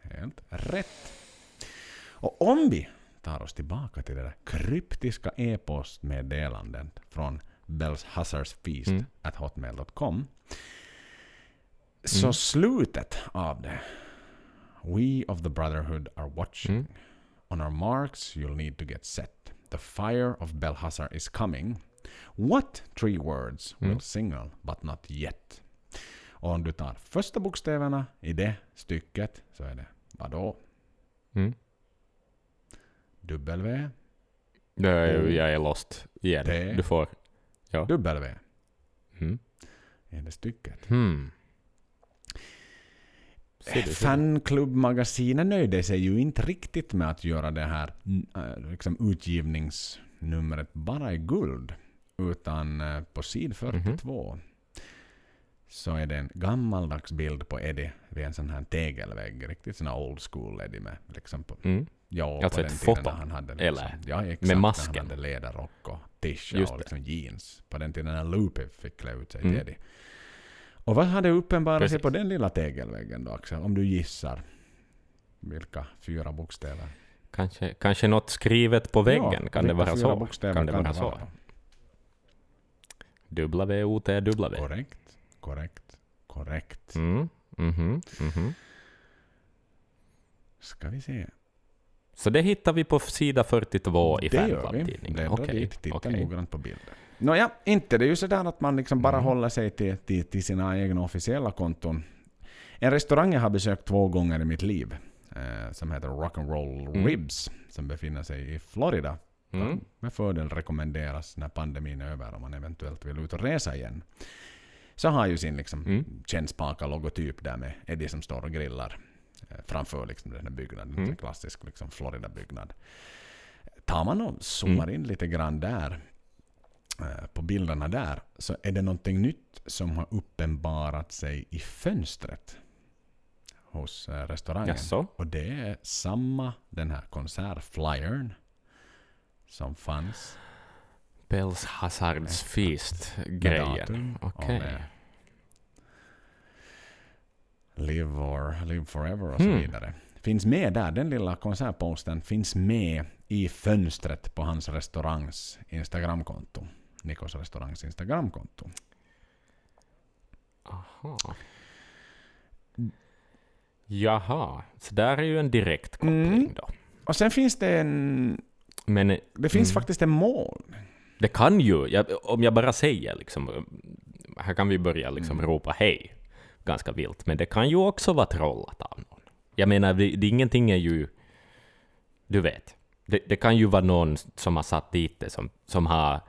Helt rätt. Och om vi tar oss tillbaka till det där kryptiska e-postmeddelandet från Bells Hussars Feast Mm. at hotmail.com. Så Mm. slutet av det. We of the Brotherhood are watching. Mm. On our marks you'll need to get set. The fire of Belhassar is coming. What three words will Mm. signal but not yet? Och om du tar första bokstäverna i det stycket så är det vadå? Mm. W, Det är jag är lost igen. T. Du får... W Mm. i det stycket. Hmm. Fanklubbmagasinet nöjde sig ju inte riktigt med att göra det här äh, liksom utgivningsnumret bara i guld. Utan äh, på sid 42 så är det en gammaldags bild på Eddie vid en sån här tegelvägg. Riktigt sån här old school Eddie med liksom på, Mm. ja, Alltså på ett den tiden foto, när han hade eller? liksom, ja, exakt, Med när masken. Han hade ledarrock och tisha och liksom jeans. På den tiden när Loopy fick klä ut sig Mm. till Eddie. Och vad hade uppenbarat sig på den lilla tegelväggen då Axel? Om du gissar. Vilka fyra bokstäver? Kanske, kanske något skrivet på väggen, Ja, kan det vara så? bokstäver Kan det vara så? då? W-O-T-W. Korrekt, korrekt, korrekt. Mm. Mhm, mhm. Ska vi se. Så det hittar vi på sida 42 i det gör vi. Bläddra Okej, dit, titta okej. noggrant på bilder. Nåja, inte det är ju sådär att man liksom bara Mm. håller sig till, till, till sina egna officiella konton. En restaurang jag har besökt två gånger i mitt liv, eh, som heter Rock'n'Roll Mm. Ribs, som befinner sig i Florida. Mm. Med fördel rekommenderas när pandemin är över om man eventuellt vill ut och resa igen. Så har ju sin liksom Mm. kännspaka logotyp där med Eddie som står och grillar eh, framför liksom den här byggnaden. Mm. En klassisk liksom Florida-byggnad. Tar man och zoomar Mm. in lite grann där på bilderna där så är det någonting nytt som har uppenbarat sig i fönstret hos eh, restaurangen. Jaså? Och det är samma den här konsertflyern som fanns Bells Hazards Feast-grejen. Okej. med Live, or, live forever och så Hmm. vidare. Finns med där, den lilla konsertposten finns med i fönstret på hans restaurangs Instagramkonto. Nikos restaurangs Instagramkonto. Aha. Jaha, så där är ju en direkt koppling Mm. då. Och sen finns det en... Men Det finns Mm. faktiskt en moln. det kan ju, jag, om jag bara säger liksom, här kan vi börja liksom ropa hej ganska vilt, men det kan ju också vara trollat av någon. Jag menar, det, det, ingenting är ju... Du vet, det, det kan ju vara någon som har satt dit det, som, som har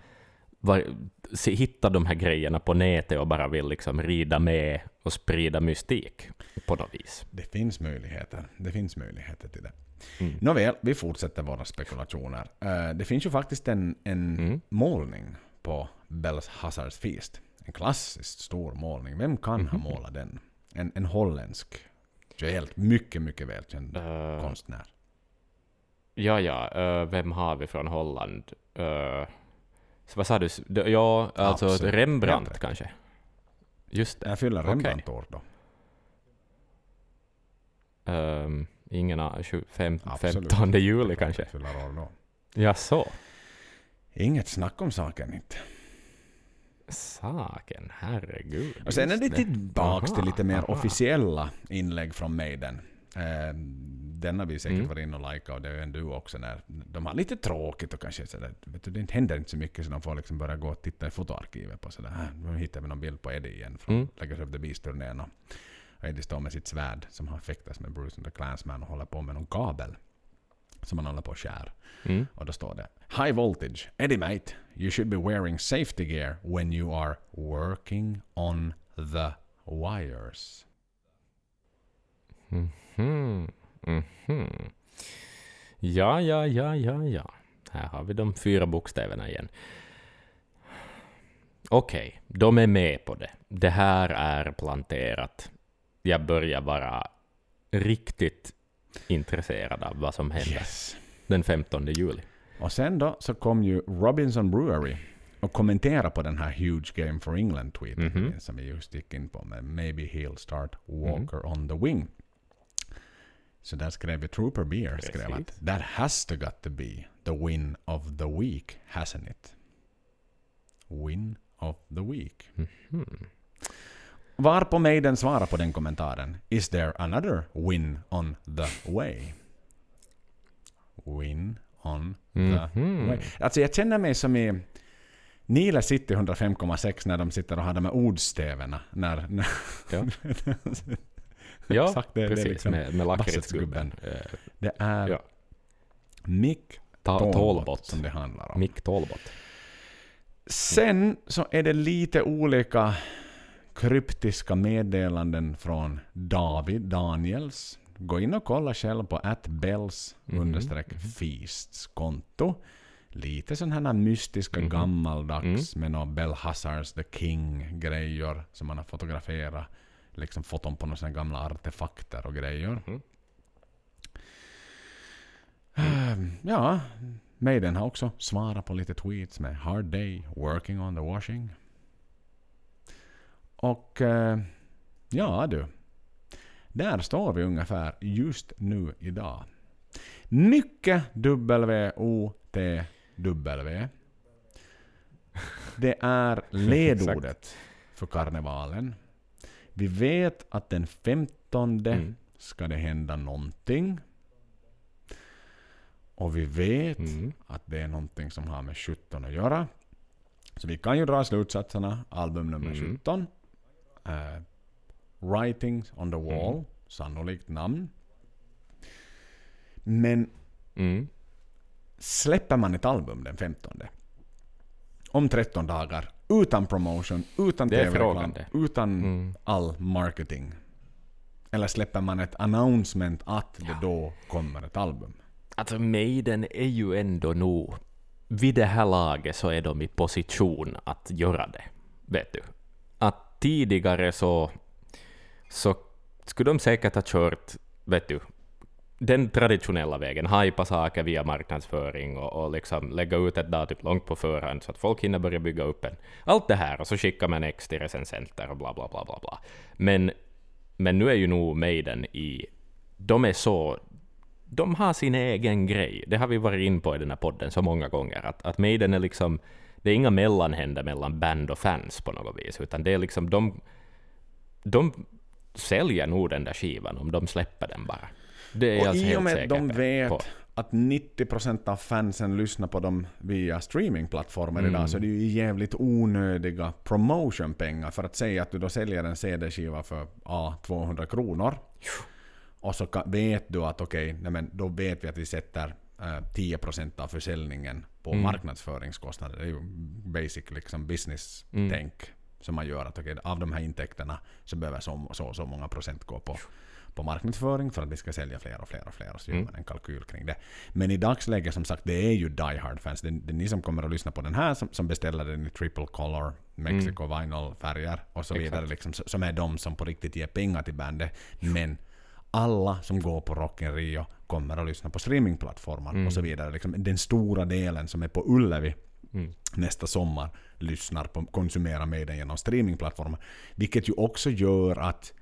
var, se, hittat de här grejerna på nätet och bara vill liksom rida med och sprida mystik på något vis. Det finns möjligheter. Det finns möjligheter till det. Mm. Nåväl, vi fortsätter våra spekulationer. Eh, det finns ju faktiskt en, en Mm. målning på Bells Hazards Feast. En klassiskt stor målning. Vem kan Mhm. ha målat den? En, en holländsk, helt mycket, mycket välkänd Eh, konstnär. Ja, ja, eh, vem har vi från Holland? Så vad sa du? Ja, alltså Absolut. Rembrandt rätt. kanske? Just det. Jag fyller okej. Rembrandt år då. Um, ingen av fem, Absolut. 15 juli kanske? Fyller år då. Ja, så. Inget snack om saken inte. Saken, herregud. Och sen är just det tillbaks till Aha, lite mer aha. officiella inlägg från Maiden. Eh, den har vi säkert Mm. varit inne och likat och det är en du också när de har lite tråkigt och kanske sådär, vet du, det händer inte så mycket så de får liksom börja gå och titta i fotoarkivet på sådär, "Ah, nu hittar vi någon bild på Eddie igen från Mm. Legacy of the Beast-turnén och Eddie står med sitt svärd som har fäktats med Bruce and the Clansman och håller på med någon kabel som han håller på och skär. Mm. Och då står det High voltage. Eddie mate, you should be wearing safety gear when you are working on the wires. Mhm, mhm. Ja, ja, ja, ja, ja. Här har vi de fyra bokstäverna igen. Okej, de är med på det. Det här är planterat. Jag börjar vara riktigt intresserad av vad som händer Yes. den 15 juli. Och sen då så kom ju Robinson Brewery och kommenterade på den här Huge Game for England-tweeten Mhm. som vi just gick in på med Maybe he'll start Walker on the wing. Så där skrev vi Trooper Beer skrev att Precis. That has to got to be the win of the week, hasn't it? Win of the week. Mhm. Varpå Maiden svarar på den kommentaren. Is there another win on the way? Win on the Mhm. way. Alltså jag känner mig som i Nile City 105,6 när de sitter och har de här ordstäverna. När, när Ja. Ja, Exakt, det- det är precis. liksom med, med lakritsgubben. Det är Ja. Mick Ta- Talbot som det handlar om. Mick Talbot. Sen så är det lite olika kryptiska meddelanden från David Daniels. Gå in och kolla själv på atbells Mhm, feasts konto. Lite sådana här mystiska Mhm. gammaldags med några Bell Hazards the King-grejer som man har fotograferat. Liksom foton på några sådana gamla artefakter och grejer. Mhm. Ehm, Ja, Maiden har också svarat på lite tweets med Hard day, working on the washing. Och eh, ja du. Där står vi ungefär just nu idag. Mycket W-O-T-W. Det är ledordet för karnevalen. Vi vet att den 15 Mm. ska det hända någonting. Och vi vet Mm. att det är någonting som har med 17 att göra. Så vi kan ju dra slutsatserna. Album nummer Mm. 17. Eh, Writings on the wall. Mm. Sannolikt namn. Men Mm. släpper man ett album den 15 om 13 dagar utan promotion, utan tv-reklam, utan Mm. all marketing? Eller släpper man ett announcement att det då kommer ett album? Alltså Maiden är ju ändå nog... Vid det här laget så är de i position att göra det. Vet du? Att tidigare så... Så skulle de säkert ha kört, vet du, den traditionella vägen. hajpa saker via marknadsföring och, och liksom lägga ut ett datum typ långt på förhand så att folk hinner börja bygga upp en. Allt det här och så skickar man ex till recensenter och bla bla bla bla bla. Men, men nu är ju nog Maiden i... De är så de har sin egen grej. Det har vi varit in på i den här podden så många gånger. Att, att Maiden är liksom... Det är inga mellanhänder mellan band och fans på något vis, utan det är liksom de... De säljer nog den där skivan om de släpper den bara. Det är Och alltså i och med att de vet på. att 90% av fansen lyssnar på dem via streamingplattformar Mm. idag så det är ju jävligt onödiga promotionpengar för att säga att du då säljer en CD-skiva för ja, 200 kronor. Och så vet du att okej, nej men då vet vi att vi sätter eh, 10% av försäljningen på Mm. marknadsföringskostnader. Det är ju basic liksom business-tänk som man gör. att okej, Av de här intäkterna så behöver så så, så många procent gå på, på marknadsföring för att vi ska sälja fler och fler och fler. Och så gör Mm. man en kalkyl kring det. Men i dagsläget som sagt, det är ju Die Hard-fans. Det, det är ni som kommer att lyssna på den här som, som beställer den i triple color, Mexico vinyl-färger och så Mm. Vidare. Liksom, som är de som på riktigt ger pengar till bandet. Men alla som går på Rock in Rio kommer att lyssna på streamingplattformar Mm. och så vidare. Liksom, den stora delen som är på Ullevi Mm. nästa sommar lyssnar på, konsumerar Maiden genom streamingplattformar. Vilket ju också gör att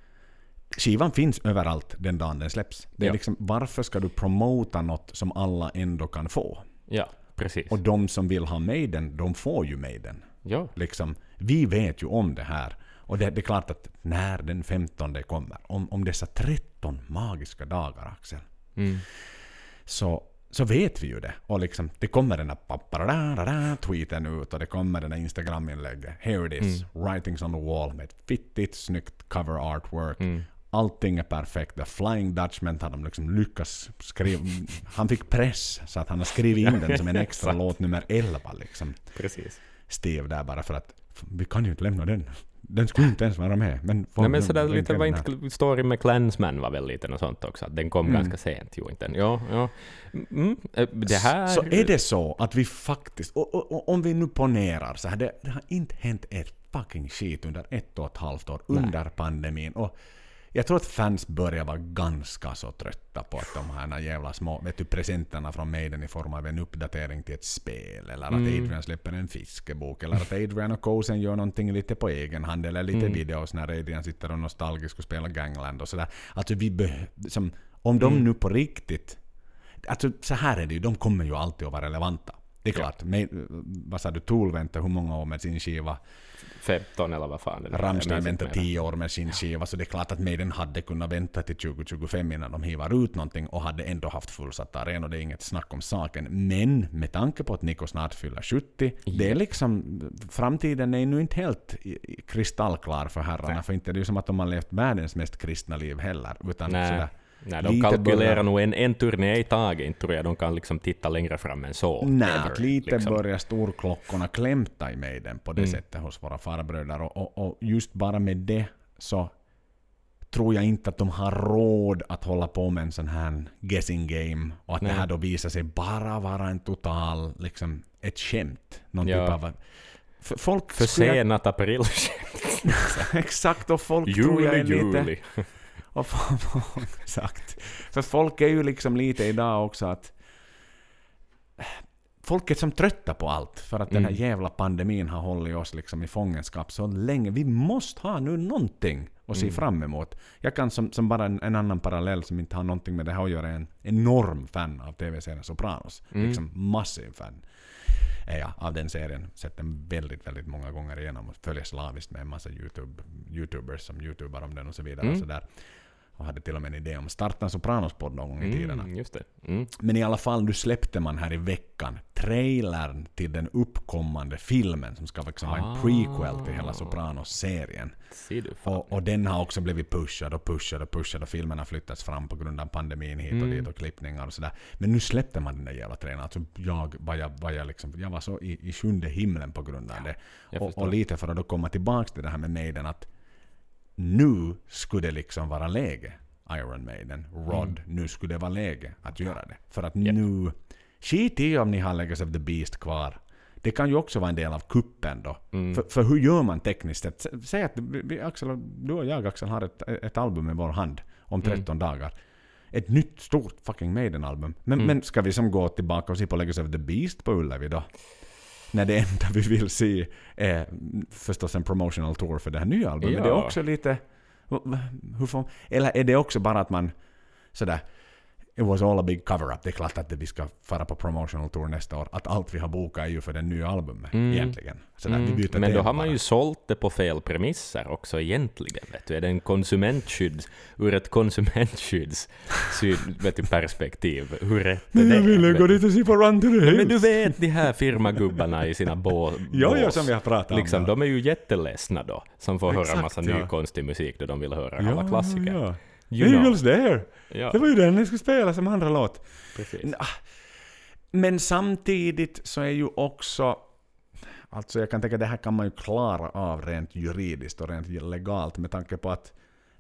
skivan finns överallt den dagen den släpps. Det är Ja. liksom, varför ska du promota något som alla ändå kan få? Ja, precis. Och de som vill ha Maiden, de får ju Maiden. ja. Liksom, vi vet ju om det här. Och det, det är klart att när den 15 kommer, om, om dessa 13 magiska dagar Axel, Mm. så, så vet vi ju det. Och liksom, det kommer den här tweeten ut och det kommer den här Instagram-inlägget. Here it is, writings on the wall med ett fittigt snyggt cover artwork. Mm. Allting är perfekt. The Flying Dutchman har de liksom lyckats skriva. Han fick press så att han har skrivit in den som en extra låt nummer 11 liksom. Precis. Steve där bara för att vi kan ju inte lämna den. Den skulle inte ens vara med. Men, Nej, men sådär lite var inte story med Clansman var väl lite något sånt också, att den kom Mm. ganska sent ju inte. Ja, ja. Mm, eh, det här... Så är det så att vi faktiskt, och, och, och om vi nu ponerar så här, det, det har inte hänt ett fucking skit under ett och ett halvt år under pandemin. Och jag tror att fans börjar vara ganska så trötta på att de här jävla små vet du, presenterna från Maiden i form av en uppdatering till ett spel, eller att Mm. Adrian släpper en fiskebok, eller att Adrian och Kosen gör någonting lite på egen hand, eller lite Mm. videos när Adrian sitter och nostalgiskt och spelar Gangland och sådär. Alltså vi beh- som, om de Mm. nu på riktigt Alltså så här är det ju, de kommer ju alltid att vara relevanta. Det är Ja. klart, med, vad sa du, Tool väntar hur många år med sin skiva? 15 eller vad fan det är. Rammstein mer. 10 år med sin skiva, så det är klart att Maiden hade kunnat vänta till 2025 innan de hivar ut någonting och hade ändå haft fullsatta arenor, det är inget snack om saken. Men med tanke på att Nico snart fyller 70, det är liksom, framtiden är nu inte helt kristallklar för herrarna, Nej. för inte det är ju som att de har levt världens mest kristna liv heller, utan Nej. sådär, Nej, de Lite kalkylerar börjar- nog en, en turné i taget, inte tror jag de kan liksom titta längre fram än så. Nej, ever, lite liksom. börjar storklockorna klämta i mig den på det Mm. sättet hos våra farbröder. Och, och, och just bara med det så tror jag inte att de har råd att hålla på med en sån här guessing game. Och att Nej. det här då visar sig bara vara en total, liksom, ett skämt. Någon Ja. typ av... För folk skulle- Försenat april. Exakt, och folk tror jag juli, är juli. Och folk, exakt. För folk är ju liksom lite idag också att folk är som trötta på allt. För att den här Mm. jävla pandemin har hållit oss liksom i fångenskap så länge. Vi måste ha nu någonting att se Mm. fram emot. Jag kan som, som bara en, en annan parallell som inte har någonting med det här att göra, en enorm fan av TV-serien Sopranos. Mm. Liksom massiv fan är jag av den serien. Sett den väldigt, väldigt många gånger igenom och följer slaviskt med en massa YouTube, YouTubers som YouTubar om den och så vidare. Och, Mm. sådär. Och hade till och med en idé om att starta en Sopranos-podd någon gång i tiderna. Mm, just det. Mm. Men i alla fall, nu släppte man här i veckan trailern till den uppkommande filmen som ska liksom vara en prequel till hela Ah. Sopranos-serien. Och, och den har också blivit pushad och pushad och pushad och filmen har flyttats fram på grund av pandemin hit och Mm. dit och klippningar och sådär. Men nu släppte man den där jävla trailern. Alltså jag var, jag, var, jag, liksom, jag var så i, i sjunde himlen på grund av det. jag Och, och lite för att då komma tillbaka till det här med Maiden att nu skulle det liksom vara läge, Iron Maiden, Rod, nu skulle det vara läge att göra det. För att Japp. nu... Skit i om ni har Legacy of the Beast kvar. Det kan ju också vara en del av kuppen då. Mm. För, för hur gör man tekniskt sett? Sä- Säg att vi, Axel, du och jag Axel har ett, ett album i vår hand om 13 dagar. Ett nytt stort fucking Maiden-album. Men, Mm. men ska vi som gå tillbaka och se på Legacy of the Beast på Ullevi då? När det enda vi vill se är förstås en promotional tour för det här nya albumet. Men det är Ja. också lite... Hur får, eller är det också bara att man sådär... it was all a big cover-up. Det är klart att vi ska fara på promotional tour nästa år. Att allt vi har bokat är ju för det nya albumet egentligen. Så där, vi byter Mm. Men då har man ju sålt det på fel premisser också egentligen. Vet du. Är det en konsumentskydd, ur ett konsumentskydds syd- vet du, perspektiv, hur rätt är det? Jag ville Vet gå dit och se på Run to the Hills. Men du vet de här firmagubbarna i sina bå, Jo, jo, bås. som vi har pratat om, liksom, ja. De är ju jätteledsna då, som får höra Exakt, massa ny ja. konstig musik då de vill höra alla klassiker. Ja, ja. Eagles there! Ja, Det var ju den ni skulle spela som andra låt. precis. N- Men samtidigt så är ju också... Alltså jag kan tänka att det här kan man ju klara av rent juridiskt och rent legalt med tanke på att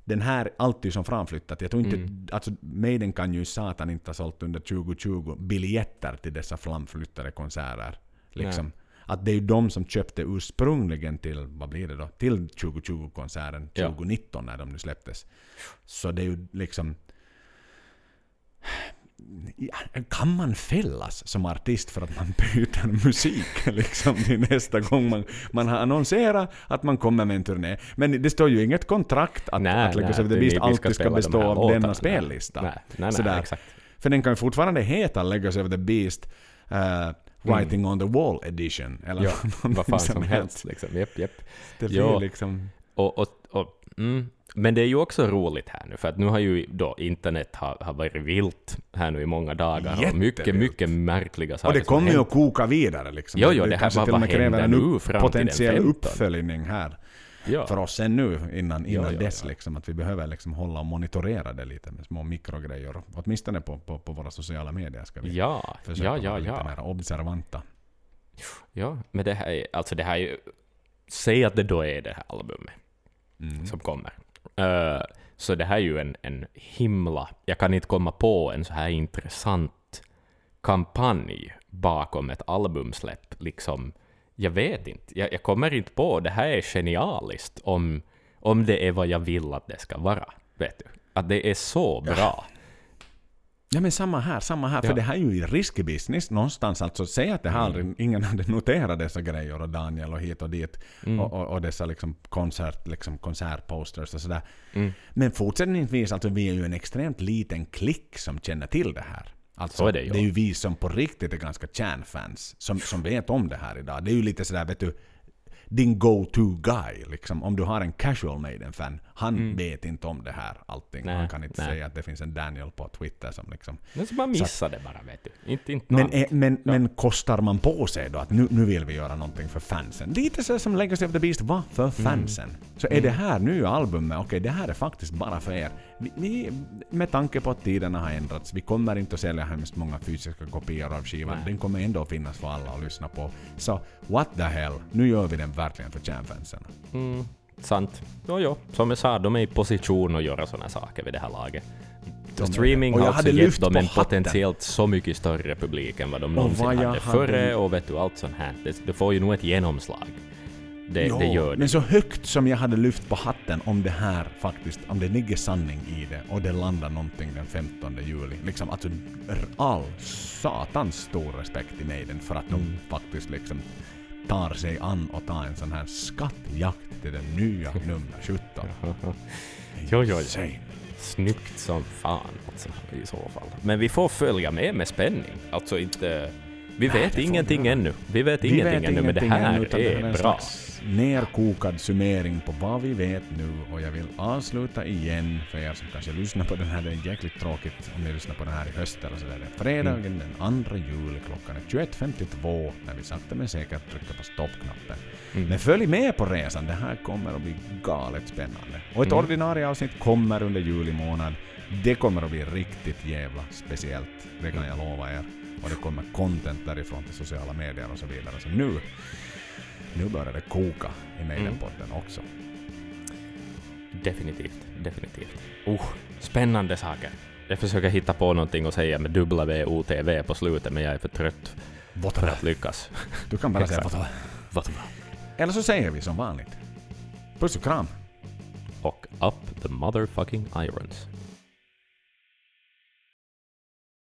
den här alltid som framflyttat. Jag tror inte... Mm. Alltså Maiden kan ju satan inte ha sålt under 2020 biljetter till dessa framflyttade konserter. Liksom. Att det är ju de som köpte ursprungligen till, vad blir det då? Till 2020-konserten Ja. 2019 när de nu släpptes. Så det är ju liksom... Ja, kan man fällas som artist för att man byter musik liksom till nästa gång man, man har annonserat att man kommer med en turné? Men det står ju inget kontrakt att, Nej, att Legacy nej, of the det- Beast alltid ska de bestå här av låtarna. denna Nej. spellista. Nej, nej, nej, Sådär. exakt. För den kan ju fortfarande heta Legacy of the Beast uh, Writing on the Wall Edition. Eller Ja, vad fan som helst. Liksom. Japp, japp. Det blir Ja. liksom... Och, och, och, mm. Men det är ju också roligt här nu, för att nu har ju då internet har, har varit vilt här nu i många dagar. Och mycket, Jättevilt. mycket märkliga saker Och det kommer ju att koka vidare liksom. Jo, jo, det här och med vad en händer nu fram till den potentiell 15? uppföljning här. Ja. för oss ännu innan, innan Ja, dess. Liksom, att vi behöver liksom hålla och monitorera det lite med små mikrogrejer. Åtminstone på, på, på våra sociala medier ska vi Ja, försöka ja, ja, vara lite mer observanta. Ja, men det här är, alltså det här är ju, säg att det då är det här albumet Mm. som kommer. Eh, så det här är ju en, en himla, jag kan inte komma på en så här intressant kampanj bakom ett albumsläpp. Liksom, jag vet inte, jag, jag kommer inte på, det här är genialiskt om, om det är vad jag vill att det ska vara. Vet du? Att det är så bra. Ja men samma här, samma här. För Ja. det här är ju risky business någonstans. Alltså säg att det här Mm. aldrig, ingen hade noterat dessa grejer och Daniel och hit och dit. Mm. Och, och, och dessa liksom konsert, liksom konsertposters och sådär. Mm. Men fortsättningsvis, alltså vi är ju en extremt liten klick som känner till det här. Alltså, Så är det ju. det är ju vi som på riktigt är ganska kärnfans som, som vet om det här idag. Det är ju lite sådär, vet du, din go-to guy. Liksom. Om du har en casual Maiden-fan, han vet inte om det här allting. Mm. Nej, han kan inte nej. säga att det finns en Daniel på Twitter som liksom... Men så man missar det bara, vet du. Inte, inte Men, är, men, men kostar man på sig då att nu, nu vill vi göra någonting för fansen? Lite så som Legacy of the Beast var för fansen. Så är det här nya albumet, okej det här är faktiskt bara för er. Vi, vi, med tanke på att tiderna har ändrats, vi kommer inte att sälja hemskt många fysiska kopior av skivan. Den kommer ändå att finnas för alla att lyssna på. Så what the hell, nu gör vi den verkligen för kärnfansen. Mm, sant. Jo, jo. Som jag sa, de är i position att göra såna saker vid det här laget. De. Streaming har också gett dem en potentiellt så mycket större publik än vad de någonsin vad hade hade- före och vet du, allt sånt här. Det, det får ju nog ett genomslag. Det, Jo, det gör det. Men så högt som jag hade lyft på hatten om det här faktiskt, om det ligger sanning i det och det landar någonting den 15 juli. Liksom alltså all satans stor respekt till Maiden för att de Mm. faktiskt liksom tar sig an och tar en sån här skattjakt till den nya nummer 17. Jo, jo, jo. Snyggt som fan alltså, i så fall. Men vi får följa med med spänning. Alltså inte... Vi Nej, vet får ingenting vi ännu. Vi vet Vi ingenting vet ännu, men det här ännu, är en bra. nerkokad summering på vad vi vet nu och jag vill avsluta igen för er som kanske lyssnar på den här. Det är jäkligt tråkigt om ni lyssnar på den här i höst eller sådär. Det är fredagen den 2 juli klockan är 21.52 när vi sakta men säkert trycker på stoppknappen. Mm. Men följ med på resan, det här kommer att bli galet spännande. Och ett Mm. ordinarie avsnitt kommer under juli månad. Det kommer att bli riktigt jävla speciellt, det kan jag lova er. Och det kommer content därifrån till sociala medier och så vidare. Så nu, nu börjar det koka i Maidenpodden också. Definitivt, definitivt. Oh, spännande saker. Jag försöker hitta på någonting att säga med W-O-T-V på slutet, men jag är för trött för Votra. att lyckas. Du kan bara säga votra. Vad Eller så säger vi som vanligt. Puss och kram! Och up the motherfucking irons.